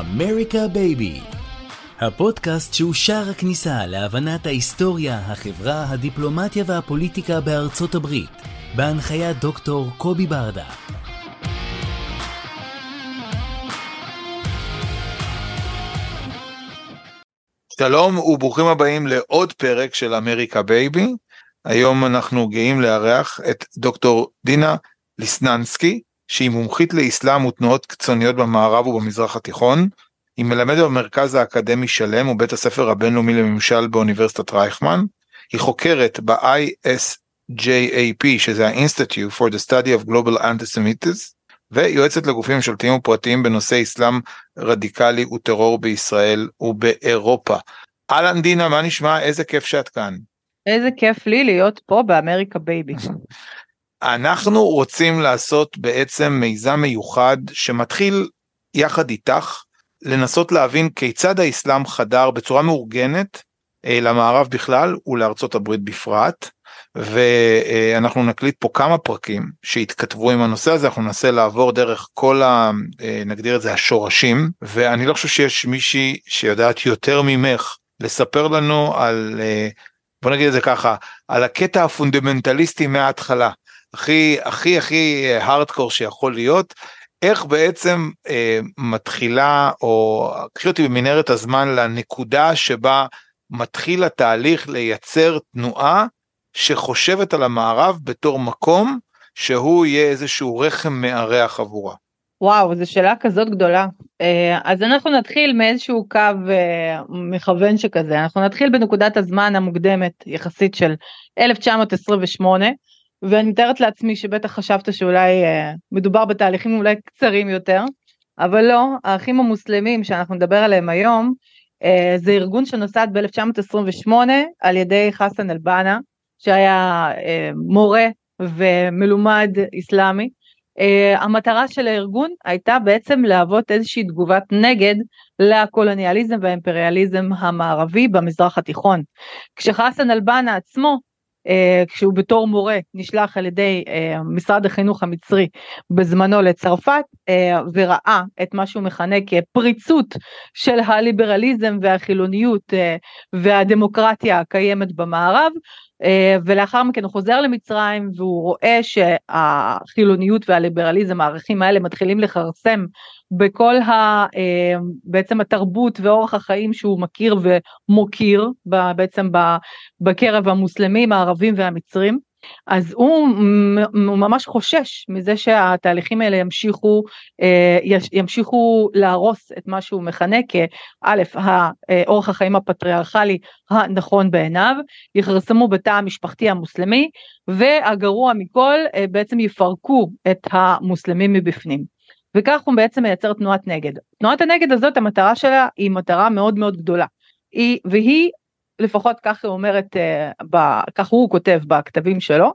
אמריקה בייבי הפודקאסט שהוא שער הכניסה להבנת ההיסטוריה, החברה, הדיפלומטיה והפוליטיקה בארצות הברית, בהנחיית דוקטור קובי ברדה. שלום וברוכים הבאים לעוד פרק של אמריקה בייבי. היום אנחנו גאים לארח את דוקטור דינה ליסננסקי, שהיא מומחית לאסלאם ותנועות קיצוניות במערב ובמזרח התיכון. היא מלמדת במרכז האקדמי שלם ובית הספר הבינלאומי לממשל באוניברסיטת רייכמן. היא חוקרת ב- ISGAP שזה ה-Institute for the Study of Global Antisemitism ויועצת לגופים ממשלתיים ופרטיים בנושא אסלאם רדיקלי וטרור בישראל ובאירופה. אהלן דינה, מה נשמע? איזה כיף שאת כאן. איזה כיף לי להיות פה באמריקה בייבי. אנחנו רוצים לעשות בעצם מיזם מיוחד שמתחיל יחד איתך לנסות להבין כיצד האסלאם חדר בצורה מאורגנת אה, למערב בכלל ולארצות הברית בפרט. ואנחנו נקליט פה כמה פרקים שיתכתבו עם הנושא הזה אנחנו ננסה לעבור דרך כל ה... אה, נגדיר את זה השורשים ואני לא חושב שיש מישהי שיודעת יותר ממך לספר לנו על אה, בוא נגיד את זה ככה על הקטע הפונדמנטליסטי מההתחלה הכי הכי הכי הארדקור שיכול להיות איך בעצם אה, מתחילה או קחי אותי במנהרת הזמן לנקודה שבה מתחיל התהליך לייצר תנועה שחושבת על המערב בתור מקום שהוא יהיה איזשהו רחם מארח עבורה. וואו, זו שאלה כזאת גדולה. אה, אז אנחנו נתחיל מאיזשהו קו אה, מכוון שכזה, אנחנו נתחיל בנקודת הזמן המוקדמת יחסית של 1928, ואני מתארת לעצמי שבטח חשבת שאולי אה, מדובר בתהליכים אולי קצרים יותר, אבל לא, האחים המוסלמים שאנחנו נדבר עליהם היום, זה ארגון שנוסד ב-1928 על ידי חסן אל-בנה, שהיה אה, מורה ומלומד אסלאמי. אה, המטרה של הארגון הייתה בעצם להוות איזושהי תגובת נגד לקולוניאליזם והאימפריאליזם המערבי במזרח התיכון. כשחסן אל-בנה עצמו כשהוא בתור מורה נשלח על ידי uh, משרד החינוך המצרי בזמנו לצרפת uh, וראה את מה שהוא מכנה כפריצות של הליברליזם והחילוניות והדמוקרטיה הקיימת במערב אה, ולאחר מכן הוא חוזר למצרים והוא רואה שהחילוניות והליברליזם הערכים האלה מתחילים לכרסם בכל ה, אה, בעצם התרבות ואורח החיים שהוא מכיר ומוקיר בעצם בקרב המוסלמים הערבים והמצרים אז הוא, ממש חושש מזה שהתהליכים האלה ימשיכו, אה, ימשיכו להרוס את מה שהוא מכנה כא', האורח החיים הפטריארכלי הנכון בעיניו, יכרסמו בתא המשפחתי המוסלמי, והגרוע מכל, אה, בעצם יפרקו את המוסלמים מבפנים. וכך הוא בעצם מייצר תנועת נגד. תנועת הנגד הזאת המטרה שלה היא מטרה מאוד מאוד גדולה. היא, והיא לפחות ככה היא אומרת, אה, כך הוא כותב בכתבים שלו,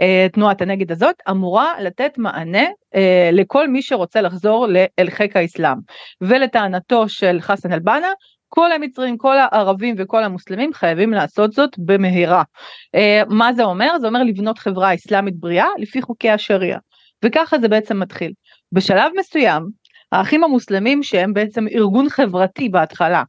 אה, תנועת הנגד הזאת אמורה לתת מענה אה, לכל מי שרוצה לחזור אל חיק האסלאם. ולטענתו של חסן אל-בנה, כל המצרים, כל הערבים וכל המוסלמים חייבים לעשות זאת במהרה. מה זה אומר? זה אומר לבנות חברה אסלאמית בריאה לפי חוקי השריעה. וככה זה בעצם מתחיל. בשלב מסוים, האחים המוסלמים שהם בעצם ארגון חברתי בהתחלה,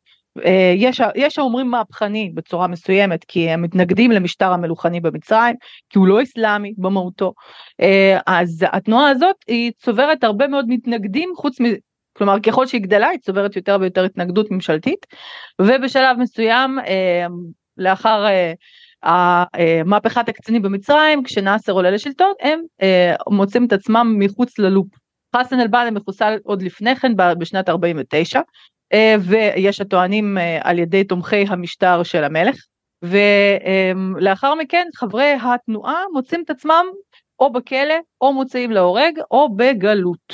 יש, יש האומרים מהפכני בצורה מסוימת כי הם מתנגדים למשטר המלוכני במצרים כי הוא לא אסלאמי במהותו. אה, אז התנועה הזאת היא צוברת הרבה מאוד מתנגדים חוץ מ... כלומר ככל שהיא גדלה היא צוברת יותר ויותר התנגדות ממשלתית. ובשלב מסוים אה, לאחר מהפכת הקצינים במצרים כשנאסר עולה לשלטון הם מוצאים את עצמם מחוץ ללופ. חסן אל-בנה מחוסל עוד לפני כן בשנת 49 אה, ויש הטוענים אה, על ידי תומכי המשטר של המלך ולאחר מכן חברי התנועה מוצאים את עצמם או בכלא או מוצאים להורג או בגלות.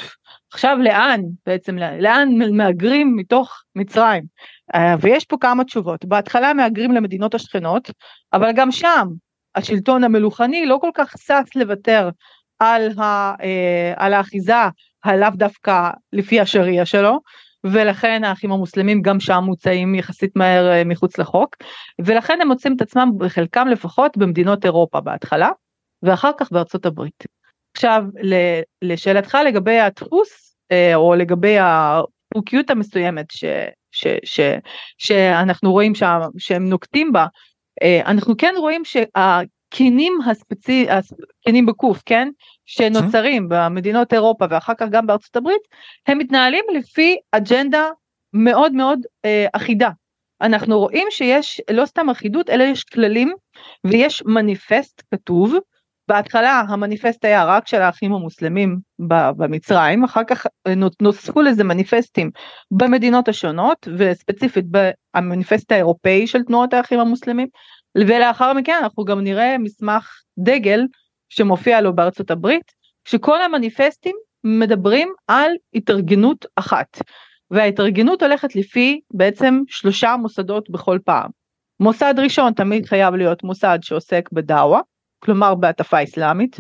עכשיו לאן בעצם, לאן מהגרים מתוך מצרים? אה, ויש פה כמה תשובות, בהתחלה מהגרים למדינות השכנות, אבל גם שם השלטון המלוכני לא כל כך שש לוותר על, ה, אה, על האחיזה הלאו דווקא לפי השריעה שלו, ולכן האחים המוסלמים גם שם מוצאים יחסית מהר אה, מחוץ לחוק, ולכן הם מוצאים את עצמם בחלקם לפחות במדינות אירופה בהתחלה, ואחר כך בארצות הברית. עכשיו לשאלתך לגבי הדפוס אה, או לגבי החוקיות המסוימת ש, ש, ש, שאנחנו רואים שם, שהם נוקטים בה, אה, אנחנו כן רואים שהקינים הספציפיים, הקינים בקוף, כן, שנוצרים במדינות אירופה ואחר כך גם בארצות הברית, הם מתנהלים לפי אג'נדה מאוד מאוד אה, אחידה. אנחנו רואים שיש לא סתם אחידות אלא יש כללים ויש מניפסט כתוב. בהתחלה המניפסט היה רק של האחים המוסלמים במצרים, אחר כך נוספו לזה מניפסטים במדינות השונות, וספציפית במניפסט האירופאי של תנועות האחים המוסלמים, ולאחר מכן אנחנו גם נראה מסמך דגל שמופיע לו בארצות הברית, שכל המניפסטים מדברים על התארגנות אחת, וההתארגנות הולכת לפי בעצם שלושה מוסדות בכל פעם. מוסד ראשון תמיד חייב להיות מוסד שעוסק בדאווה, כלומר בהטפה אסלאמית,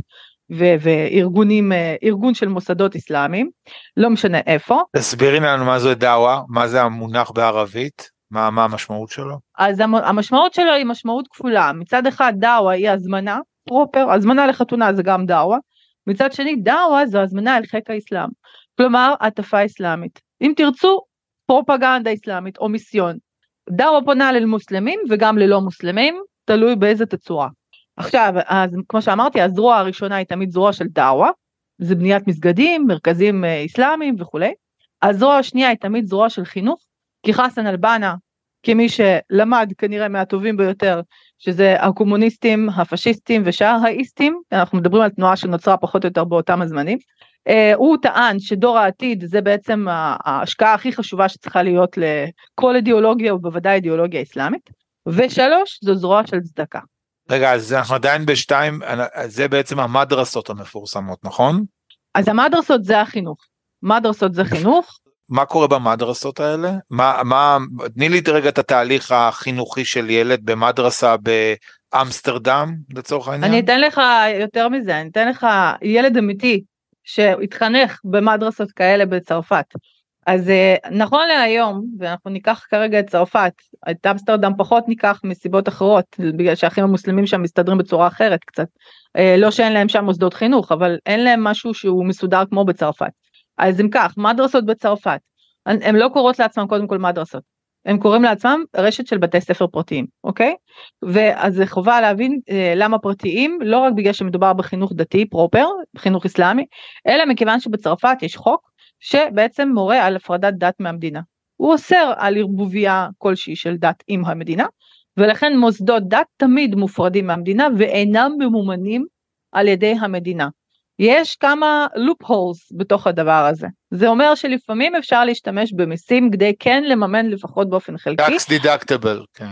ו- וארגונים, אה, ארגון של מוסדות אסלאמיים, לא משנה איפה. תסבירי לנו מה זה דאווה, מה זה המונח בערבית, מה, מה המשמעות שלו? אז המשמעות שלו היא משמעות כפולה, מצד אחד דאווה היא הזמנה, פרופר, הזמנה לחתונה זה גם דאווה, מצד שני דאווה זו הזמנה אל חיק האסלאם, כלומר הטפה אסלאמית. אם תרצו, פרופגנדה אסלאמית או מיסיון. דאווה פונה למוסלמים וגם ללא מוסלמים, תלוי באיזה תצורה. עכשיו, אז כמו שאמרתי, הזרוע הראשונה היא תמיד זרוע של דאווה, זה בניית מסגדים, מרכזים אסלאמיים אה, וכולי. הזרוע השנייה היא תמיד זרוע של חינוך, כי חסן אלבנה, כמי שלמד כנראה מהטובים ביותר, שזה הקומוניסטים, הפשיסטים ושאר האיסטים, אנחנו מדברים על תנועה שנוצרה פחות או יותר באותם הזמנים, Uh, הוא טען שדור העתיד זה בעצם ההשקעה הכי חשובה שצריכה להיות לכל אידיאולוגיה ובוודאי אידיאולוגיה אסלאמית, ושלוש זו זרוע של צדקה. רגע, אז אנחנו עדיין בשתיים, זה בעצם המדרסות המפורסמות, נכון? אז המדרסות זה החינוך. מדרסות זה חינוך. מה קורה במדרסות האלה? מה, מה, תני לי רגע את התהליך החינוכי של ילד במדרסה באמסטרדם לצורך העניין. אני אתן לך יותר מזה, אני אתן לך ילד אמיתי שהתחנך במדרסות כאלה בצרפת. אז אה, נכון להיום, ואנחנו ניקח כרגע את צרפת, את אמסטרדם פחות ניקח מסיבות אחרות, בגלל שהאחים המוסלמים שם מסתדרים בצורה אחרת קצת. אה, לא שאין להם שם מוסדות חינוך, אבל אין להם משהו שהוא מסודר כמו בצרפת. אז אם כך, מדרסות בצרפת, הן לא קוראות לעצמן קודם כל מדרסות, הם קוראים לעצמם רשת של בתי ספר פרטיים, אוקיי? ואז זה חובה להבין אה, למה פרטיים, לא רק בגלל שמדובר בחינוך דתי פרופר, חינוך אסלאמי, אלא מכיוון שבצרפת יש חוק שבעצם מורה על הפרדת דת מהמדינה. הוא אוסר על ערבוביה כלשהי של דת עם המדינה, ולכן מוסדות דת תמיד מופרדים מהמדינה ואינם ממומנים על ידי המדינה. יש כמה לופ הולס בתוך הדבר הזה. זה אומר שלפעמים אפשר להשתמש במיסים כדי כן לממן לפחות באופן חלקי. tax deductible, כן.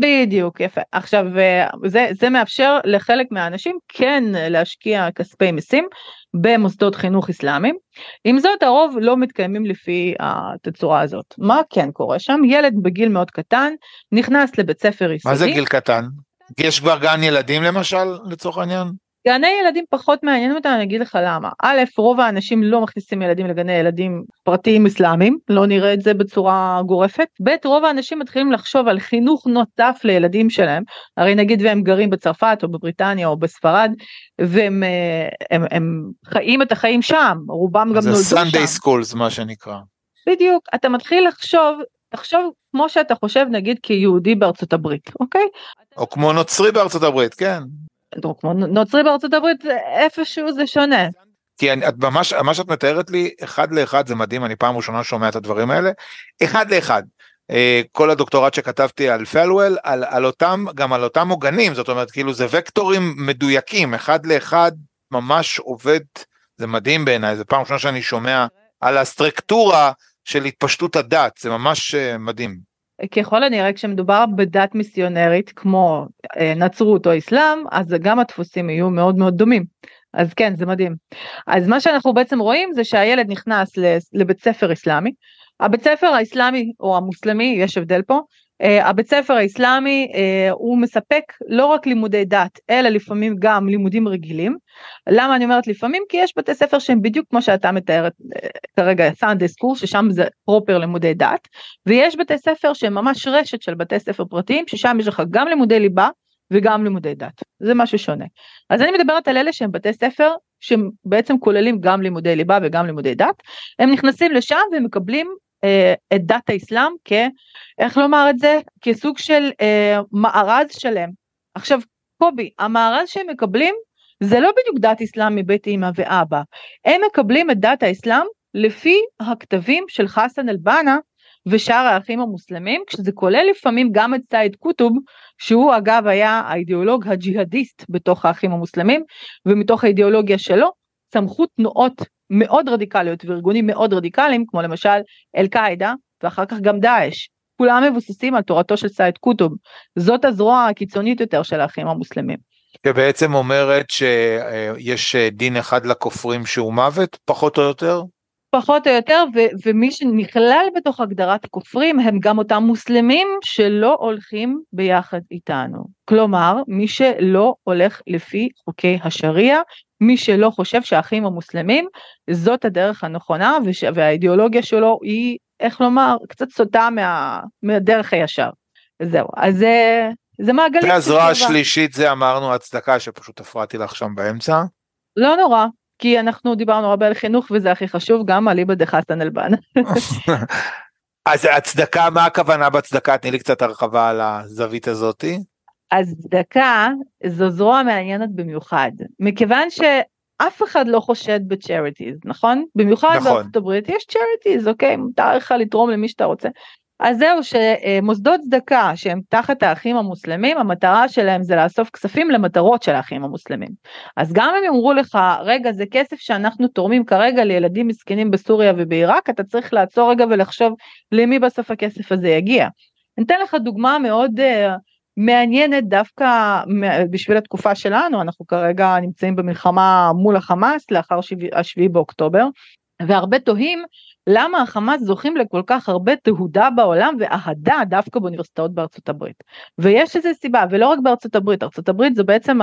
בדיוק, יפה. עכשיו, אה, זה, זה מאפשר לחלק מהאנשים כן להשקיע כספי מיסים במוסדות חינוך אסלאמיים. עם זאת, הרוב לא מתקיימים לפי התצורה הזאת. מה כן קורה שם? ילד בגיל מאוד קטן נכנס לבית ספר יסודי. מה זה גיל קטן? יש כבר גן ילדים למשל, לצורך העניין? גני ילדים פחות מעניינים אותם, אני אגיד לך למה. א', רוב האנשים לא מכניסים ילדים לגני ילדים פרטיים אסלאמיים, לא נראה את זה בצורה גורפת. ב', רוב האנשים מתחילים לחשוב על חינוך נוסף לילדים שלהם, הרי נגיד והם גרים בצרפת או בבריטניה או בספרד, והם אה, הם, הם חיים את החיים שם, רובם גם נולדו שם. זה Sunday Schools מה שנקרא. בדיוק, אתה מתחיל לחשוב, תחשוב כמו שאתה חושב נגיד כיהודי בארצות הברית, אוקיי? או כמו נוצרי בארצות הברית, כן. כמו נוצרי בארצות הברית איפשהו זה שונה. כי אני, את ממש מה שאת מתארת לי אחד לאחד זה מדהים אני פעם ראשונה שומע את הדברים האלה אחד לאחד. אה, כל הדוקטורט שכתבתי על פלוול על, על אותם גם על אותם עוגנים זאת אומרת כאילו זה וקטורים מדויקים אחד לאחד ממש עובד זה מדהים בעיניי זה פעם ראשונה שאני שומע על הסטרקטורה של התפשטות הדת זה ממש אה, מדהים. ככל הנראה כשמדובר בדת מיסיונרית כמו אה, נצרות או אסלאם, אז גם הדפוסים יהיו מאוד מאוד דומים. אז כן, זה מדהים. אז מה שאנחנו בעצם רואים זה שהילד נכנס לבית ספר אסלאמי, הבית ספר האסלאמי או המוסלמי, יש הבדל פה, הבית ספר האסלאמי uh, הוא מספק לא רק לימודי דת אלא לפעמים גם לימודים רגילים. למה אני אומרת לפעמים? כי יש בתי ספר שהם בדיוק כמו שאתה מתארת uh, כרגע סאנדה סקור ששם זה פרופר לימודי דת ויש בתי ספר שהם ממש רשת של בתי ספר פרטיים ששם יש לך גם לימודי ליבה וגם לימודי דת זה משהו שונה. אז אני מדברת על אלה שהם בתי ספר שבעצם כוללים גם לימודי ליבה וגם לימודי דת הם נכנסים לשם ומקבלים אה, את דת האסלאם כ... איך לומר את זה? כסוג של אה, מארז שלם. עכשיו קובי, המארז שהם מקבלים זה לא בדיוק דת אסלאם מבית אמא ואבא, הם מקבלים את דת האסלאם לפי הכתבים של חסן אל-בנה ושאר האחים המוסלמים, כשזה כולל לפעמים גם את סייד קוטוב, שהוא אגב היה האידיאולוג הג'יהאדיסט בתוך האחים המוסלמים, ומתוך האידיאולוגיה שלו צמחו תנועות מאוד רדיקליות וארגונים מאוד רדיקליים כמו למשל אל קאעידה ואחר כך גם דאעש. כולם מבוססים על תורתו של סייד קוטוב. זאת הזרוע הקיצונית יותר של האחים המוסלמים. שבעצם אומרת שיש דין אחד לכופרים שהוא מוות פחות או יותר? פחות או יותר ו- ומי שנכלל בתוך הגדרת הכופרים הם גם אותם מוסלמים שלא הולכים ביחד איתנו. כלומר מי שלא הולך לפי חוקי השריעה מי שלא חושב שהאחים המוסלמים זאת הדרך הנכונה וש... והאידיאולוגיה שלו היא איך לומר קצת סוטה מה... מהדרך הישר. זהו אז זה, זה מעגלים. והזרוע השלישית זה אמרנו הצדקה שפשוט הפרעתי לך שם באמצע. לא נורא כי אנחנו דיברנו הרבה על חינוך וזה הכי חשוב גם על אליבא דחסן אל-בנא. אז הצדקה מה הכוונה בצדקה תני לי קצת הרחבה על הזווית הזאתי. אז צדקה זו זרוע מעניינת במיוחד, מכיוון שאף אחד לא חושד ב charities, נכון? במיוחד נכון. בארצות הברית יש charities, אוקיי? מותר לך לתרום למי שאתה רוצה. אז זהו שמוסדות צדקה שהם תחת האחים המוסלמים המטרה שלהם זה לאסוף כספים למטרות של האחים המוסלמים. אז גם אם יאמרו לך רגע זה כסף שאנחנו תורמים כרגע לילדים מסכנים בסוריה ובעיראק אתה צריך לעצור רגע ולחשוב למי בסוף הכסף הזה יגיע. אני אתן לך דוגמה מאוד uh, מעניינת דווקא בשביל התקופה שלנו, אנחנו כרגע נמצאים במלחמה מול החמאס לאחר השביעי באוקטובר, והרבה תוהים למה החמאס זוכים לכל כך הרבה תהודה בעולם ואהדה דווקא באוניברסיטאות בארצות הברית. ויש איזה סיבה, ולא רק בארצות הברית, ארצות הברית זו בעצם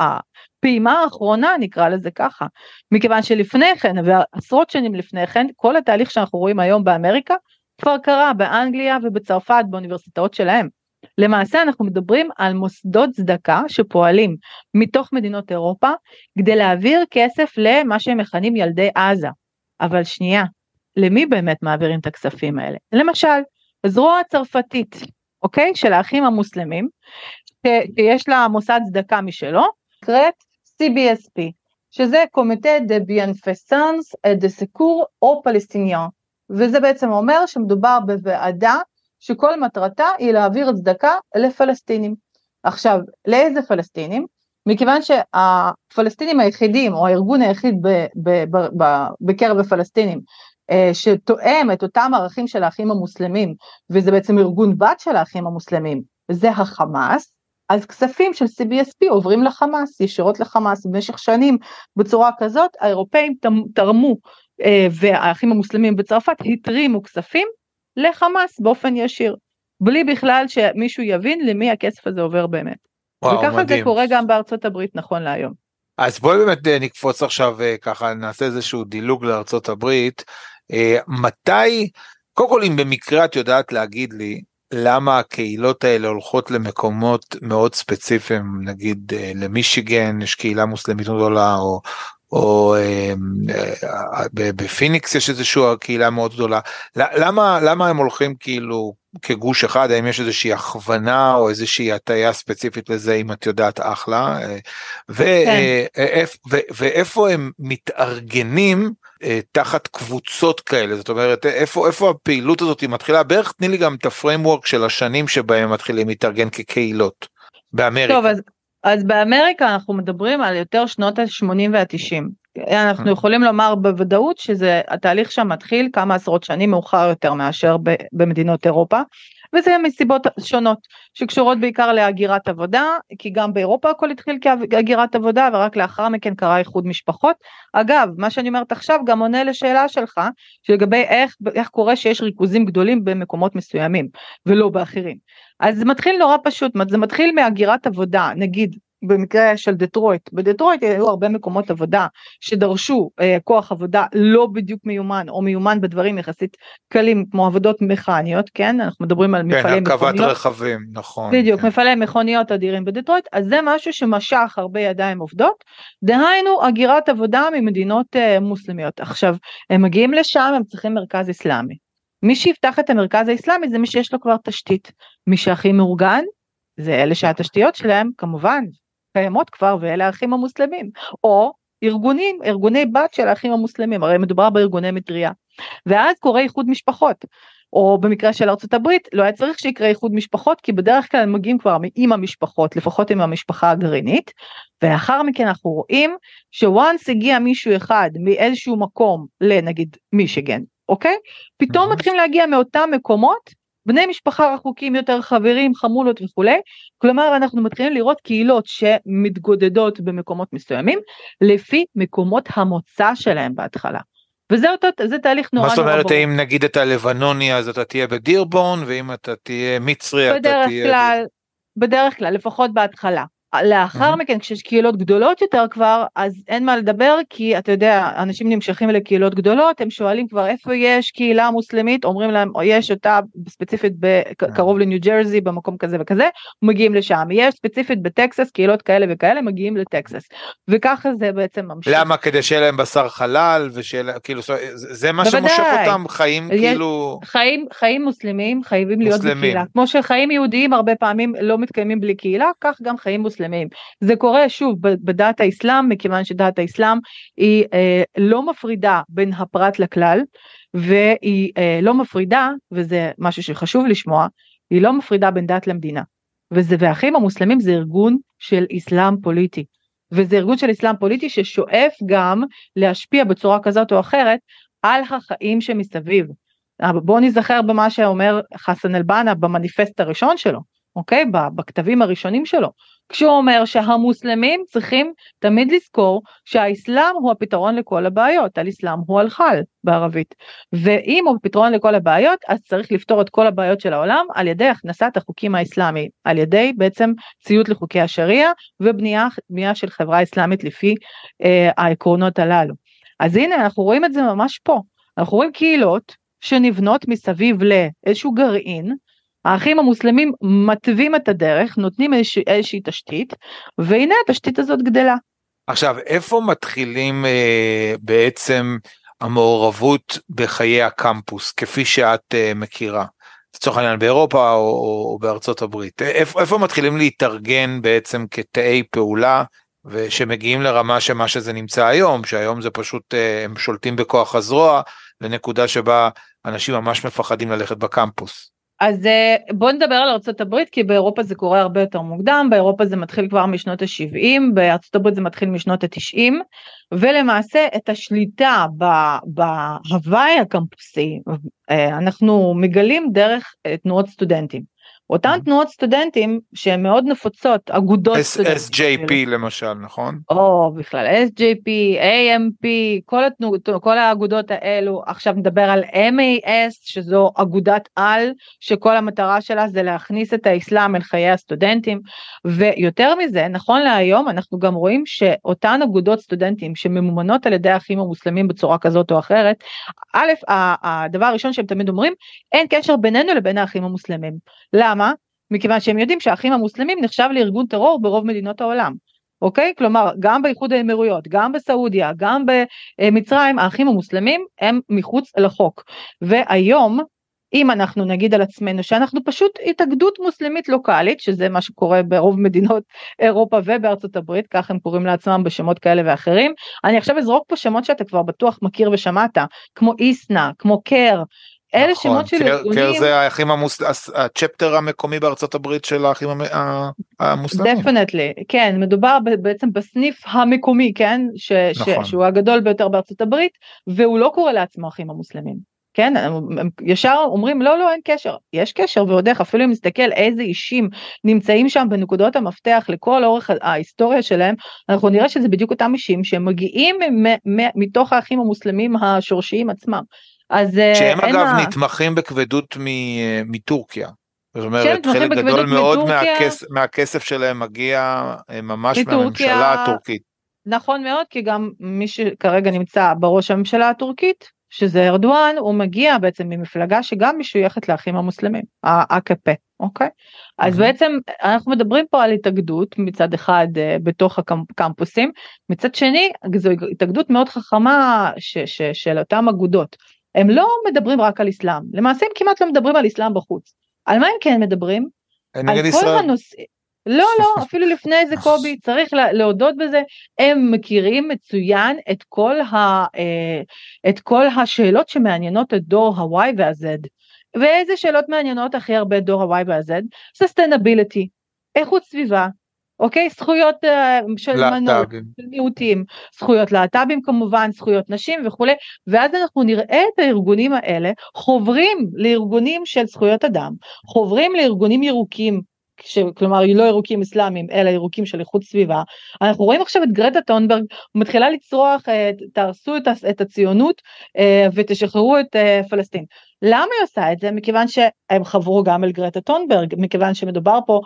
הפעימה האחרונה נקרא לזה ככה, מכיוון שלפני כן ועשרות שנים לפני כן כל התהליך שאנחנו רואים היום באמריקה כבר קרה באנגליה ובצרפת באוניברסיטאות שלהם. למעשה אנחנו מדברים על מוסדות צדקה שפועלים מתוך מדינות אירופה כדי להעביר כסף למה שהם מכנים ילדי עזה. אבל שנייה, למי באמת מעבירים את הכספים האלה? למשל, זרוע הצרפתית, אוקיי? של האחים המוסלמים, שיש לה מוסד צדקה משלו, נקראת CBSP, שזה קומיטה דה ביאנפסנס דה סקור או פלסטיניאן, וזה בעצם אומר שמדובר בוועדה שכל מטרתה היא להעביר צדקה לפלסטינים. עכשיו, לאיזה פלסטינים? מכיוון שהפלסטינים היחידים או הארגון היחיד בקרב הפלסטינים אה, שתואם את אותם ערכים של האחים המוסלמים וזה בעצם ארגון בת של האחים המוסלמים זה החמאס אז כספים של CBSP עוברים לחמאס ישירות לחמאס במשך שנים בצורה כזאת האירופאים תרמו אה, והאחים המוסלמים בצרפת התרימו כספים לחמאס באופן ישיר, בלי בכלל שמישהו יבין למי הכסף הזה עובר באמת. וואו, וככה מדהים. זה קורה גם בארצות הברית נכון להיום. אז בואי באמת אה, נקפוץ עכשיו אה, ככה נעשה איזשהו דילוג לארצות הברית. אה, מתי, קודם כל אם במקרה את יודעת להגיד לי למה הקהילות האלה הולכות למקומות מאוד ספציפיים נגיד למישיגן יש קהילה מוסלמית גדולה או או בפיניקס יש איזושהי קהילה מאוד גדולה למה למה הם הולכים כאילו כגוש אחד האם יש איזושהי הכוונה או איזושהי הטיה ספציפית לזה אם את יודעת אחלה אה, כן. אה, ואיפה הם מתארגנים תחת קבוצות כאלה זאת אומרת איפה איפה הפעילות הזאת מתחילה בערך תני לי גם את ה framework של השנים שבהם מתחילים להתארגן כקהילות באמריקה. טוב אז אז באמריקה אנחנו מדברים על יותר שנות ה-80 וה-90. אנחנו יכולים לומר בוודאות שזה התהליך שם מתחיל כמה עשרות שנים מאוחר יותר מאשר במדינות אירופה. וזה מסיבות שונות שקשורות בעיקר להגירת עבודה, כי גם באירופה הכל התחיל כהגירת עבודה ורק לאחר מכן קרה איחוד משפחות. אגב, מה שאני אומרת עכשיו גם עונה לשאלה שלך, שלגבי איך, איך קורה שיש ריכוזים גדולים במקומות מסוימים ולא באחרים. אז זה מתחיל נורא פשוט, זה מתחיל מהגירת עבודה, נגיד במקרה של דטרויט, בדטרויט היו הרבה מקומות עבודה שדרשו אה, כוח עבודה לא בדיוק מיומן או מיומן בדברים יחסית קלים כמו עבודות מכניות, כן? אנחנו מדברים על כן, מפעלי מכוניות. כן, הרכבת רכבים, נכון. בדיוק, כן. מפעלי מכוניות אדירים בדטרויט, אז זה משהו שמשך הרבה ידיים עובדות, דהיינו הגירת עבודה ממדינות אה, מוסלמיות. עכשיו, הם מגיעים לשם, הם צריכים מרכז אסלאמי. מי שיפתח את המרכז האסלאמי זה מי שיש לו כבר תשתית. מי שהכי מאורגן זה אלה שהתשתיות שלהם כמובן קיימות כבר ואלה האחים המוסלמים. או ארגונים ארגוני בת של האחים המוסלמים הרי מדובר בארגוני מטריה. ואז קורה איחוד משפחות. או במקרה של ארצות הברית לא היה צריך שיקרה איחוד משפחות כי בדרך כלל מגיעים כבר עם המשפחות לפחות עם המשפחה הגרעינית. ולאחר מכן אנחנו רואים שוואנס הגיע מישהו אחד מאיזשהו מקום לנגיד מישיגן אוקיי? פתאום מתחילים להגיע מאותם מקומות בני משפחה רחוקים יותר, חברים, חמולות וכולי, כלומר אנחנו מתחילים לראות קהילות שמתגודדות במקומות מסוימים, לפי מקומות המוצא שלהם בהתחלה. וזה אותו, זה תהליך נורא נורא ברור. מה זאת אומרת, אם נגיד אתה לבנוני אז אתה תהיה בדירבון, ואם אתה תהיה מצרי אתה תהיה... כלל, בדרך כלל, לפחות בהתחלה. לאחר. מכן כשיש קהילות גדולות יותר כבר אז אין מה לדבר כי אתה יודע אנשים נמשכים לקהילות גדולות הם שואלים כבר איפה יש קהילה מוסלמית אומרים להם או יש אותה ספציפית קרוב לניו ג'רזי במקום כזה וכזה מגיעים לשם יש ספציפית בטקסס קהילות כאלה וכאלה מגיעים לטקסס וככה זה בעצם ממשיך. למה כדי שיהיה להם בשר חלל ושיהיה כאילו זה מה בוודאי. שמושך אותם חיים כאילו חיים חיים מוסלמים חייבים להיות. בקהילה כמו שחיים יהודיים הרבה פעמים לא מתקיימים בלי קהילה כך גם חיים מוסלמים. מוסלמים. זה קורה שוב בדת האסלאם מכיוון שדת האסלאם היא אה, לא מפרידה בין הפרט לכלל והיא אה, לא מפרידה וזה משהו שחשוב לשמוע היא לא מפרידה בין דת למדינה. וזה והאחים המוסלמים זה ארגון של אסלאם פוליטי. וזה ארגון של אסלאם פוליטי ששואף גם להשפיע בצורה כזאת או אחרת על החיים שמסביב. בואו נזכר במה שאומר חסן אל-בנה במניפסט הראשון שלו, אוקיי? בכתבים הראשונים שלו. כשהוא אומר שהמוסלמים צריכים תמיד לזכור שהאסלאם הוא הפתרון לכל הבעיות, על-אסלאם הוא על-חל בערבית. ואם הוא פתרון לכל הבעיות, אז צריך לפתור את כל הבעיות של העולם על ידי הכנסת החוקים האסלאמיים, על ידי בעצם ציות לחוקי השריעה ובנייה של חברה אסלאמית לפי אה, העקרונות הללו. אז הנה אנחנו רואים את זה ממש פה, אנחנו רואים קהילות שנבנות מסביב לאיזשהו גרעין האחים המוסלמים מתווים את הדרך, נותנים איזושה, איזושהי תשתית, והנה התשתית הזאת גדלה. עכשיו, איפה מתחילים אה, בעצם המעורבות בחיי הקמפוס, כפי שאת אה, מכירה? לצורך העניין באירופה או, או בארצות הברית. איפה, איפה מתחילים להתארגן בעצם כתאי פעולה ושמגיעים לרמה שמה שזה נמצא היום, שהיום זה פשוט אה, הם שולטים בכוח הזרוע לנקודה שבה אנשים ממש מפחדים ללכת בקמפוס. אז אה, בוא נדבר על ארה"ב כי באירופה זה קורה הרבה יותר מוקדם, באירופה זה מתחיל כבר משנות ה-70, בארה"ב זה מתחיל משנות ה-90, ולמעשה את השליטה בהוואי הקמפוסי אה, אנחנו מגלים דרך אה, תנועות סטודנטים. אותן mm-hmm. תנועות סטודנטים שהן מאוד נפוצות, אגודות סטודנטים. SJP למשל, נכון? או בכלל SJP, AMP, כל, התנועות, כל האגודות האלו, עכשיו נדבר על MAS, שזו אגודת על, שכל המטרה שלה זה להכניס את האסלאם אל חיי הסטודנטים, ויותר מזה, נכון להיום אנחנו גם רואים שאותן אגודות סטודנטים שממומנות על ידי האחים המוסלמים בצורה כזאת או אחרת, א', הדבר הראשון שהם תמיד אומרים, אין קשר בינינו לבין האחים המוסלמים. למה? מכיוון שהם יודעים שהאחים המוסלמים נחשב לארגון טרור ברוב מדינות העולם. אוקיי? כלומר, גם באיחוד האמירויות, גם בסעודיה, גם במצרים, האחים המוסלמים הם מחוץ לחוק. והיום, אם אנחנו נגיד על עצמנו שאנחנו פשוט התאגדות מוסלמית לוקאלית, שזה מה שקורה ברוב מדינות אירופה ובארצות הברית, כך הם קוראים לעצמם בשמות כאלה ואחרים. אני עכשיו אזרוק פה שמות שאתה כבר בטוח מכיר ושמעת, כמו ISNA, כמו CAIR, אלה נכון, שמות של ארגונים. CAIR זה האחים המוסלמים, ה chapter המקומי בארצות הברית של האחים המוסלמים. definitely, כן, מדובר בעצם בסניף המקומי, כן, ש, נכון. ש, שהוא הגדול ביותר בארצות הברית, והוא לא קורא לעצמו האחים המוסלמים. כן, הם, הם ישר אומרים לא לא אין קשר, יש קשר ועוד איך, אפילו אם נסתכל איזה אישים נמצאים שם בנקודות המפתח לכל אורך ההיסטוריה שלהם, אנחנו נראה שזה בדיוק אותם אישים שהם מגיעים מתוך האחים המוסלמים השורשיים עצמם. אז אה, שהם אגב מה... נתמכים בכבדות מטורקיה. זאת אומרת חלק גדול מאוד מהכס, מהכסף שלהם מגיע אה, ממש מטורקיה, מהממשלה הטורקית. נכון מאוד כי גם מי שכרגע נמצא בראש הממשלה הטורקית שזה ארדואן הוא מגיע בעצם ממפלגה שגם משויכת לאחים המוסלמים ה-AKP אוקיי? אז בעצם אנחנו מדברים פה על התאגדות מצד אחד uh, בתוך הקמפוסים מצד שני זו התאגדות מאוד חכמה ש, ש, של אותם אגודות הם לא מדברים רק על אסלאם למעשה הם כמעט לא מדברים על אסלאם בחוץ על מה הם כן מדברים? על כל ישראל. הנושאים לא לא אפילו לפני זה קובי צריך להודות בזה הם מכירים מצוין את כל, ה, אה, את כל השאלות שמעניינות את דור ה-Y וה-Z. ואיזה שאלות מעניינות הכי הרבה דור ה-Y וה-Z? סוסטנביליטי, איכות סביבה, אוקיי? זכויות uh, של מנות, של מיעוטים, זכויות להט"בים כמובן, זכויות נשים וכולי, ואז אנחנו נראה את הארגונים האלה חוברים לארגונים של זכויות אדם, חוברים לארגונים ירוקים ש... כלומר לא ירוקים אסלאמיים אלא ירוקים של איכות סביבה אנחנו רואים עכשיו את גרטה טונברג מתחילה לצרוח אה, תהרסו את הציונות אה, ותשחררו את אה, פלסטין. למה היא עושה את זה? מכיוון שהם חברו גם אל גרטה טונברג מכיוון שמדובר פה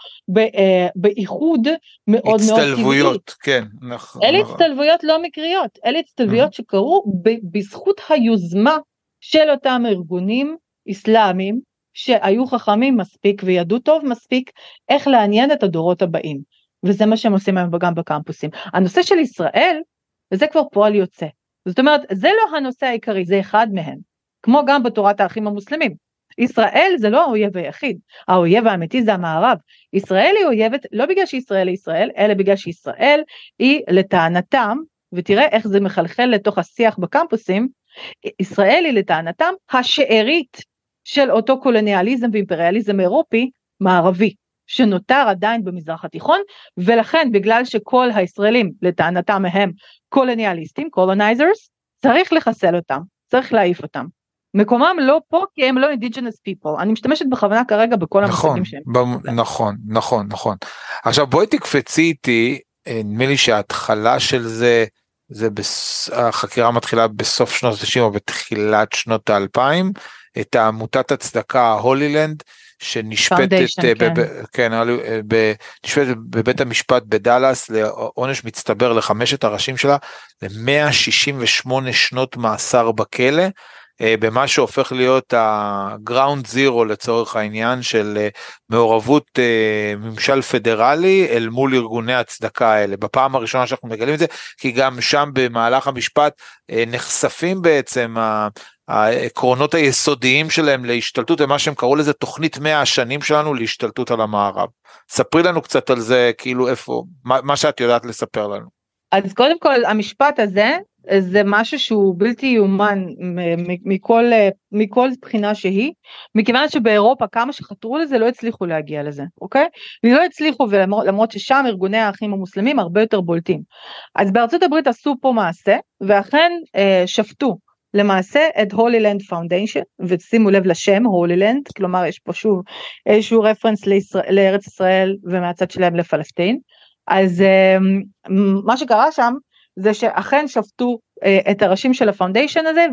באיחוד מאוד מאוד טבעי. הצטלבויות, כן. נכון. אלה הצטלבויות לא מקריות אלה הצטלבויות שקרו בזכות היוזמה של אותם ארגונים אסלאמיים שהיו חכמים מספיק וידעו טוב מספיק איך לעניין את הדורות הבאים. וזה מה שהם עושים היום גם בקמפוסים. הנושא של ישראל, זה כבר פועל יוצא. זאת אומרת, זה לא הנושא העיקרי, זה אחד מהם. כמו גם בתורת האחים המוסלמים. ישראל זה לא האויב היחיד, האויב האמיתי זה המערב. ישראל היא אויבת לא בגלל שישראל היא ישראל, אלא בגלל שישראל היא לטענתם, ותראה איך זה מחלחל לתוך השיח בקמפוסים, ישראל היא לטענתם השארית של אותו קולוניאליזם ואימפריאליזם אירופי מערבי שנותר עדיין במזרח התיכון ולכן בגלל שכל הישראלים לטענתם הם קולוניאליסטים colonizers צריך לחסל אותם צריך להעיף אותם. מקומם לא פה כי הם לא indigenous people אני משתמשת בכוונה כרגע בכל נכון, המושגים שהם. ב- נכון נכון נכון עכשיו בואי תקפצי איתי אה, נדמה לי שההתחלה של זה זה בס... החקירה מתחילה בסוף שנות ה-90 או בתחילת שנות האלפיים את עמותת הצדקה הולילנד שנשפטת אה, כן. כן, ב, נשפטת בבית המשפט בדאלאס לעונש מצטבר לחמשת הראשים שלה ל-168 שנות מאסר בכלא. אה, במה שהופך להיות הגראונד זירו לצורך העניין של אה, מעורבות ממשל פדרלי אל מול ארגוני הצדקה האלה בפעם הראשונה שאנחנו מגלים את זה כי גם שם במהלך המשפט נחשפים בעצם העקרונות היסודיים שלהם להשתלטות ומה שהם קראו לזה תוכנית 100 השנים שלנו להשתלטות על המערב. ספרי לנו קצת על זה כאילו איפה מה, מה שאת יודעת לספר לנו. אז קודם כל המשפט הזה זה משהו שהוא בלתי יאומן מכל מכל בחינה שהיא מכיוון שבאירופה כמה שחתרו לזה לא הצליחו להגיע לזה אוקיי? לא הצליחו ולמרות ששם ארגוני האחים המוסלמים הרבה יותר בולטים. אז בארצות הברית עשו פה מעשה ואכן אה, שפטו למעשה את Holy Land Foundation ושימו לב לשם Holy Land כלומר יש פה שוב איזשהו reference לישראל, לארץ ישראל ומהצד שלהם לפלסטין. אז אמ, מה שקרה שם זה שאכן שפטו אה, את הראשים של הפאונדיישן הזה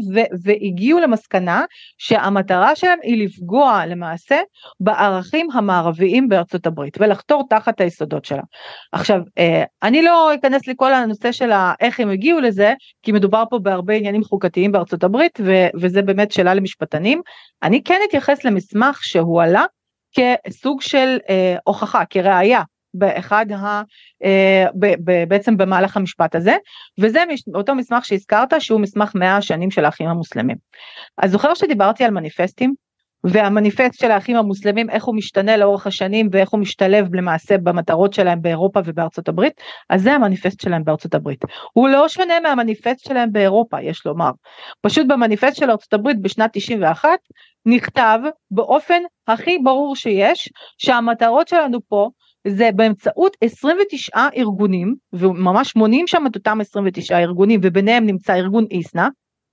והגיעו למסקנה שהמטרה שלהם היא לפגוע למעשה בערכים המערביים בארצות הברית ולחתור תחת היסודות שלה. עכשיו אה, אני לא אכנס לכל הנושא של איך הם הגיעו לזה כי מדובר פה בהרבה עניינים חוקתיים בארצות הברית וזה באמת שאלה למשפטנים. אני כן אתייחס למסמך שהועלה כסוג של אה, הוכחה כראיה באחד ה... אה, בעצם במהלך המשפט הזה וזה אותו מסמך שהזכרת שהוא מסמך 100 השנים של האחים המוסלמים. אז זוכר שדיברתי על מניפסטים? והמניפסט של האחים המוסלמים איך הוא משתנה לאורך השנים ואיך הוא משתלב למעשה במטרות שלהם באירופה ובארצות הברית? אז זה המניפסט שלהם בארצות הברית. הוא לא שונה מהמניפסט שלהם באירופה יש לומר. פשוט במניפסט של ארצות הברית בשנת 91 נכתב באופן הכי ברור שיש שהמטרות שלנו פה זה באמצעות 29 ארגונים וממש מונים שם את אותם 29 ארגונים וביניהם נמצא ארגון איסנה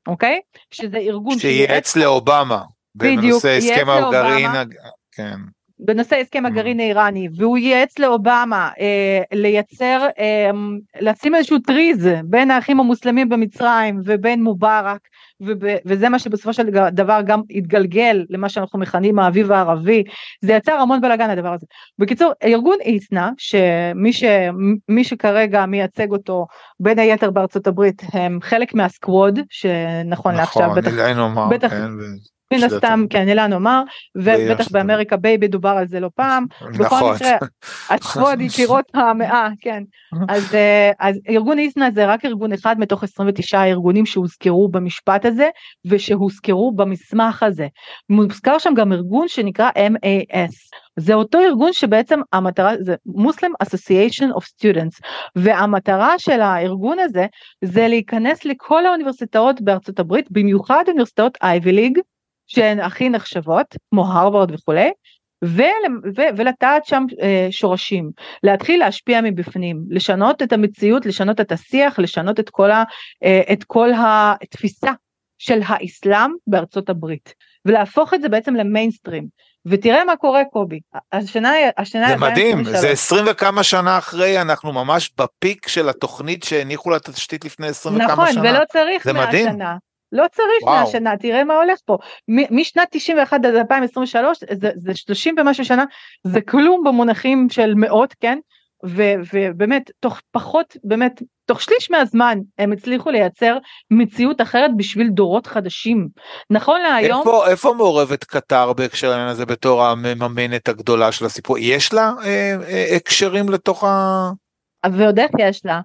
אוקיי? שזה ארגון שייעץ לאובמה. בנושא הסכם הגרעין, כן. בנושא הסכם הגרעין האיראני והוא ייעץ לאובמה אה, לייצר אה, לשים איזשהו טריז בין האחים המוסלמים במצרים ובין מובארק וזה מה שבסופו של דבר גם התגלגל למה שאנחנו מכנים האביב הערבי זה יצר המון בלאגן הדבר הזה. בקיצור ארגון ISNA שמי ש, מי שכרגע מייצג אותו בין היתר בארצות הברית הם חלק מה Squad שנכון נכון, לעכשיו בטח, בטח, כן, מן הסתם כן אילהאן עומאר ובטח באמריקה בייבי דובר על זה לא פעם. בכל נכון. מקרה ה Squad יקירות המאה כן. אז אה, אז ארגון ISNA זה רק ארגון אחד מתוך 29 ארגונים שהוזכרו במשפט הזה ושהוזכרו במסמך הזה. מוזכר שם גם ארגון שנקרא MAS זה אותו ארגון שבעצם המטרה זה Muslim Association of Students והמטרה של הארגון הזה זה להיכנס לכל האוניברסיטאות בארצות הברית במיוחד אוניברסיטאות אייבי ליג שהן הכי נחשבות, כמו הרווארד וכולי, ול, ו, ולטעת שם אה, שורשים, להתחיל להשפיע מבפנים, לשנות את המציאות, לשנות את השיח, לשנות את כל, ה, אה, את כל התפיסה של האסלאם בארצות הברית, ולהפוך את זה בעצם למיינסטרים. ותראה מה קורה קובי, השנה, השנה זה מדהים, זה עשרים וכמה שנה אחרי, אנחנו ממש בפיק של התוכנית שהניחו לה את התשתית לפני עשרים נכון, וכמה שנה. נכון, ולא צריך מהשנה. לא צריך וואו. מהשנה, תראה מה הולך פה. משנת 91 עד 2023, זה, זה 30 ומשהו שנה, זה כלום במונחים של מאות, כן? ו, ובאמת, תוך פחות, באמת, תוך שליש מהזמן הם הצליחו לייצר מציאות אחרת בשביל דורות חדשים. נכון להיום... איפה, איפה מעורבת קטר בהקשר לעניין הזה בתור המממנת הגדולה של הסיפור? יש לה אה, אה, הקשרים לתוך ה... ועוד איך יש לה.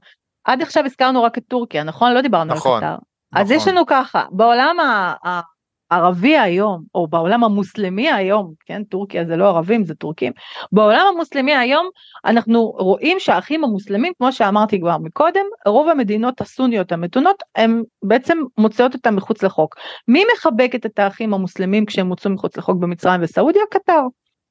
עד עכשיו הזכרנו רק את טורקיה, נכון? לא דיברנו נכון. על קטר. אז יש נכון. לנו ככה, בעולם הערבי היום, או בעולם המוסלמי היום, כן, טורקיה זה לא ערבים, זה טורקים, בעולם המוסלמי היום אנחנו רואים שהאחים המוסלמים, כמו שאמרתי כבר מקודם, רוב המדינות הסוניות המתונות, הן בעצם מוצאות אותם מחוץ לחוק. מי מחבקת את האחים המוסלמים כשהם מוצאו מחוץ לחוק במצרים וסעודיה? קטר.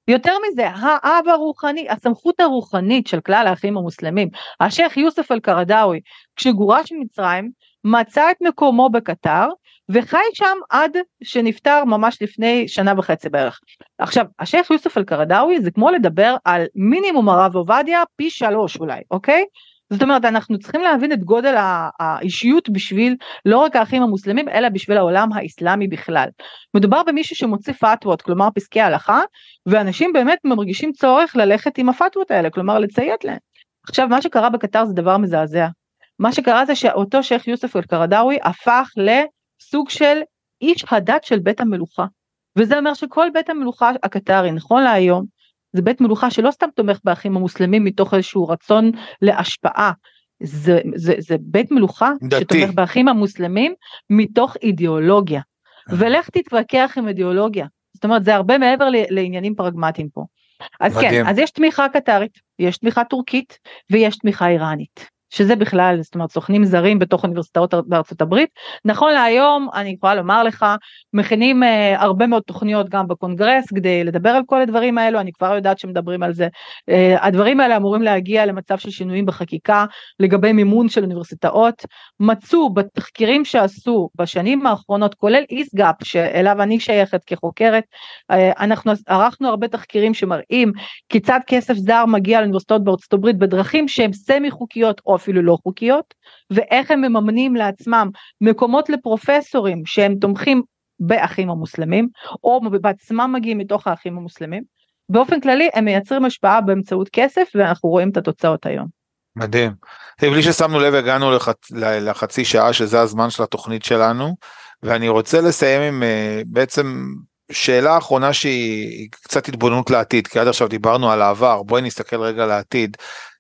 יותר מזה, האב הרוחני, הסמכות הרוחנית של כלל האחים המוסלמים, השייח יוסף אל-קרדאווי, כשגורש ממצרים, מצא את מקומו בקטר וחי שם עד שנפטר ממש לפני שנה וחצי בערך. עכשיו השייח יוסף אל-קרדאווי זה כמו לדבר על מינימום הרב עובדיה פי שלוש אולי אוקיי? זאת אומרת אנחנו צריכים להבין את גודל האישיות בשביל לא רק האחים המוסלמים אלא בשביל העולם האסלאמי בכלל. מדובר במישהו שמוציא פתוות כלומר פסקי הלכה ואנשים באמת מרגישים צורך ללכת עם הפתוות האלה כלומר לציית להם. עכשיו מה שקרה בקטר זה דבר מזעזע מה שקרה זה שאותו שייח' יוסף אל-קרדאווי הפך לסוג של איש הדת של בית המלוכה. וזה אומר שכל בית המלוכה הקטרי נכון להיום זה בית מלוכה שלא סתם תומך באחים המוסלמים מתוך איזשהו רצון להשפעה. זה, זה, זה בית מלוכה דתי. שתומך באחים המוסלמים מתוך אידיאולוגיה. אה. ולך תתווכח עם אידיאולוגיה. זאת אומרת זה הרבה מעבר לעניינים פרגמטיים פה. אז כן, מדהים. כן, אז יש תמיכה קטרית, יש תמיכה טורקית ויש תמיכה איראנית. שזה בכלל, זאת אומרת סוכנים זרים בתוך אוניברסיטאות בארצות הברית. נכון להיום, אני יכולה לומר לך, מכינים uh, הרבה מאוד תוכניות גם בקונגרס כדי לדבר על כל הדברים האלו, אני כבר יודעת שמדברים על זה. Uh, הדברים האלה אמורים להגיע למצב של שינויים בחקיקה לגבי מימון של אוניברסיטאות. מצאו בתחקירים שעשו בשנים האחרונות, כולל איסגאפ, שאליו אני שייכת כחוקרת, uh, אנחנו ערכנו הרבה תחקירים שמראים כיצד כסף זר מגיע לאוניברסיטאות בארצות הברית בדרכים שהן סמי חוקיות או אפילו לא חוקיות, ואיך הם מממנים לעצמם מקומות לפרופסורים שהם תומכים באחים המוסלמים, או בעצמם מגיעים מתוך האחים המוסלמים. באופן כללי הם מייצרים השפעה באמצעות כסף ואנחנו רואים את התוצאות היום. מדהים. בלי ששמנו לב הגענו לחצ... לחצי שעה שזה הזמן של התוכנית שלנו ואני רוצה לסיים עם אה, בעצם שאלה אחרונה שהיא קצת התבוננות לעתיד כי עד עכשיו דיברנו על העבר בואי נסתכל רגע לעתיד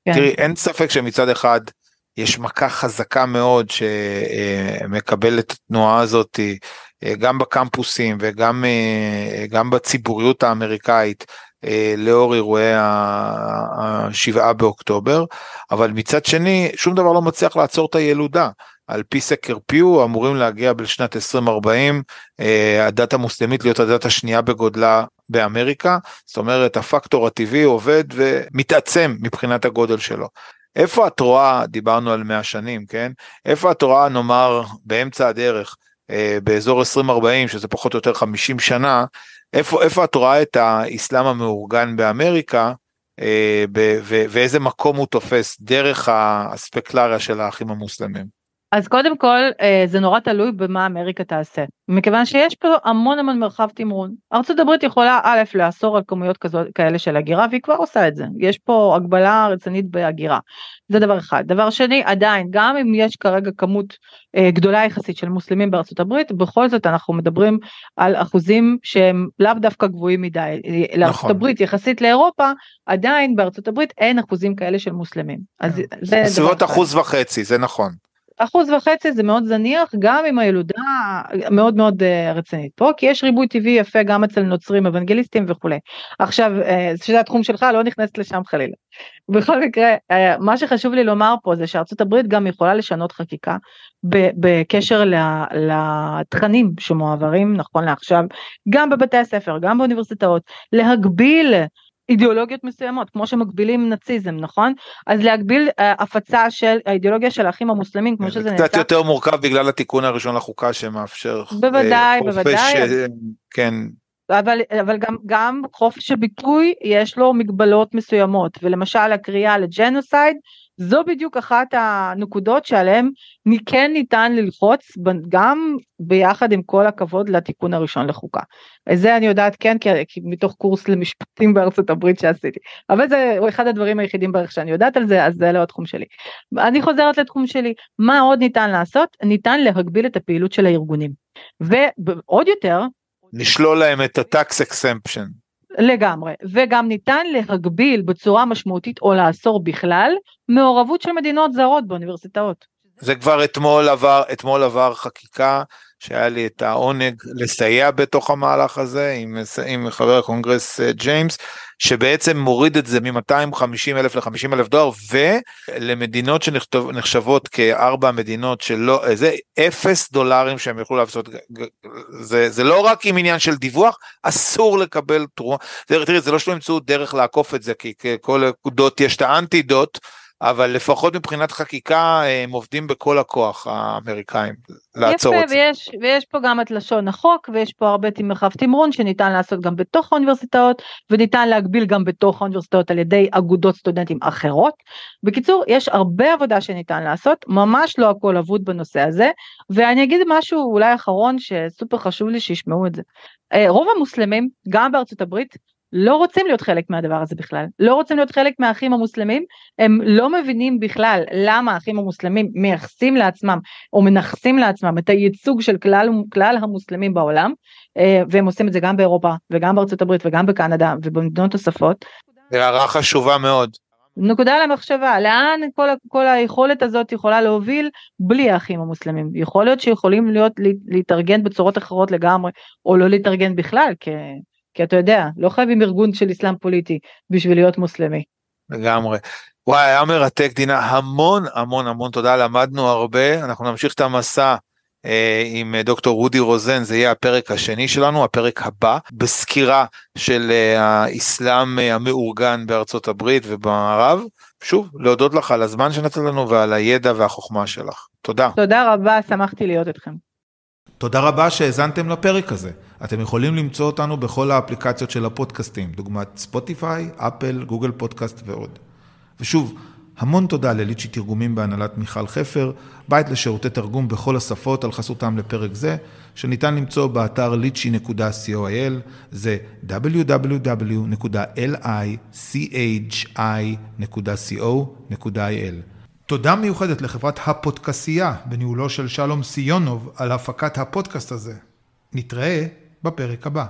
כן. תראי, אין ספק שמצד אחד יש מכה חזקה מאוד שמקבלת התנועה הזאת אה, גם בקמפוסים וגם אה, בציבוריות האמריקאית לאור אירועי השבעה באוקטובר, אבל מצד שני שום דבר לא מצליח לעצור את הילודה. על פי סקר פיו אמורים להגיע בשנת 2040 הדת המוסלמית להיות הדת השנייה בגודלה באמריקה, זאת אומרת הפקטור הטבעי עובד ומתעצם מבחינת הגודל שלו. איפה את רואה, דיברנו על 100 שנים, כן? איפה את רואה, נאמר, באמצע הדרך, אה, באזור 2040, שזה פחות או יותר 50 שנה, איפה, איפה את רואה את האסלאם המאורגן באמריקה, אה, ואיזה מקום הוא תופס דרך האספקלריה של האחים המוסלמים? אז קודם כל אה, זה נורא תלוי במה אמריקה תעשה. מכיוון שיש פה המון המון מרחב תמרון ארה"ב יכולה א' לאסור על כמויות כזאת כאלה של הגירה והיא כבר עושה את זה. יש פה הגבלה רצינית בהגירה. זה דבר אחד. דבר שני עדיין גם אם יש כרגע כמות אה, גדולה יחסית של מוסלמים בארצות הברית בכל זאת אנחנו מדברים על אחוזים שהם לאו דווקא גבוהים מדי. נכון. לארצות הברית יחסית לאירופה עדיין בארצות הברית אין אחוזים כאלה של מוסלמים. אז זה סביבות אחוז וחצי זה נכון. אחוז וחצי זה מאוד זניח גם עם הילודה מאוד מאוד אה, רצינית פה כי יש ריבוי טבעי יפה גם אצל נוצרים אוונגליסטים וכולי. עכשיו אה, שזה התחום שלך לא נכנסת לשם חלילה. בכל מקרה אה, מה שחשוב לי לומר פה זה שארצות הברית גם יכולה לשנות חקיקה בקשר לתכנים שמועברים נכון לעכשיו גם בבתי הספר גם באוניברסיטאות להגביל אידיאולוגיות מסוימות כמו שמגבילים נאציזם נכון אז להגביל uh, הפצה של האידיאולוגיה של האחים המוסלמים כמו שזה נעשה. קצת יותר מורכב בגלל התיקון הראשון לחוקה שמאפשר בוודאי uh, בוודאי uh, כן אבל אבל גם גם חופש הביטוי יש לו מגבלות מסוימות ולמשל הקריאה לג'נוסייד זו בדיוק אחת הנקודות שעליהן כן ניתן ללחוץ גם ביחד עם כל הכבוד לתיקון הראשון לחוקה. זה אני יודעת כן כי, כי מתוך קורס למשפטים בארצות הברית שעשיתי אבל זה אחד הדברים היחידים בערך שאני יודעת על זה אז זה לא התחום שלי. אני חוזרת לתחום שלי מה עוד ניתן לעשות ניתן להגביל את הפעילות של הארגונים ועוד יותר לשלול להם את ה-tax exemption. לגמרי וגם ניתן להגביל בצורה משמעותית או לאסור בכלל מעורבות של מדינות זרות באוניברסיטאות. זה כבר אתמול עבר אתמול עבר חקיקה שהיה לי את העונג לסייע בתוך המהלך הזה עם, עם חבר הקונגרס אה, ג'יימס שבעצם מוריד את זה מ-250 אלף ל-50 אלף דולר ולמדינות שנחשבות כארבע מדינות שלא זה אפס דולרים שהם יוכלו לעשות זה, זה לא רק עם עניין של דיווח אסור לקבל תרומה תראי זה לא שלא ימצאו דרך לעקוף את זה כי כל דוט יש את האנטי-דוט אבל לפחות מבחינת חקיקה הם עובדים בכל הכוח האמריקאים לעצור יפה, את זה. ויש, ויש פה גם את לשון החוק ויש פה הרבה מרחב תמרון שניתן לעשות גם בתוך האוניברסיטאות וניתן להגביל גם בתוך האוניברסיטאות על ידי אגודות סטודנטים אחרות. בקיצור יש הרבה עבודה שניתן לעשות ממש לא הכל אבוד בנושא הזה ואני אגיד משהו אולי אחרון שסופר חשוב לי שישמעו את זה. אה, רוב המוסלמים גם בארצות הברית לא רוצים להיות חלק מהדבר הזה בכלל, לא רוצים להיות חלק מהאחים המוסלמים, הם לא מבינים בכלל למה האחים המוסלמים מייחסים לעצמם או מנכסים לעצמם את הייצוג של כלל, כלל המוסלמים בעולם, אה, והם עושים את זה גם באירופה וגם בארצות הברית וגם בקנדה ובמדינות נוספות. הערה חשובה מאוד. נקודה למחשבה, לאן כל, כל היכולת הזאת יכולה להוביל בלי האחים המוסלמים? יכול להיות שיכולים להיות, להתארגן בצורות אחרות לגמרי, או לא להתארגן בכלל, כי כי אתה יודע, לא חייבים ארגון של אסלאם פוליטי בשביל להיות מוסלמי. לגמרי. וואי, היה מרתק דינה, המון המון המון תודה, למדנו הרבה, אנחנו נמשיך את המסע אה, עם דוקטור רודי רוזן, זה יהיה הפרק השני שלנו, הפרק הבא, בסקירה של אה, האסלאם אה, המאורגן בארצות הברית ובמערב. שוב, להודות לך על הזמן שנתת לנו ועל הידע והחוכמה שלך. תודה. תודה רבה, שמחתי להיות איתכם. תודה רבה שהאזנתם לפרק הזה. אתם יכולים למצוא אותנו בכל האפליקציות של הפודקאסטים, דוגמת ספוטיפיי, אפל, גוגל פודקאסט ועוד. ושוב, המון תודה לליצ'י תרגומים בהנהלת מיכל חפר, בית לשירותי תרגום בכל השפות על חסותם לפרק זה, שניתן למצוא באתר lichy.coil, זה www.lichi.co.il. תודה מיוחדת לחברת הפודקסייה בניהולו של שלום סיונוב על הפקת הפודקאסט הזה. נתראה בפרק הבא.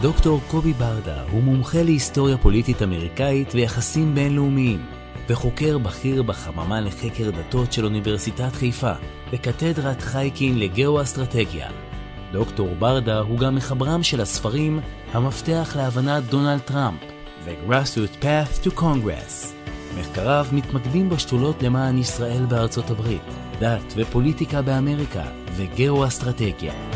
דוקטור קובי ברדה הוא מומחה להיסטוריה פוליטית אמריקאית ויחסים בינלאומיים, וחוקר בכיר בחממה לחקר דתות של אוניברסיטת חיפה, וקתדרת חייקין לגאו-אסטרטגיה. דוקטור ברדה הוא גם מחברם של הספרים "המפתח להבנת דונלד טראמפ" ו-Grassroot Path to Congress. מחקריו מתמקדים בשתולות למען ישראל בארצות הברית, דת ופוליטיקה באמריקה וגאו-אסטרטגיה.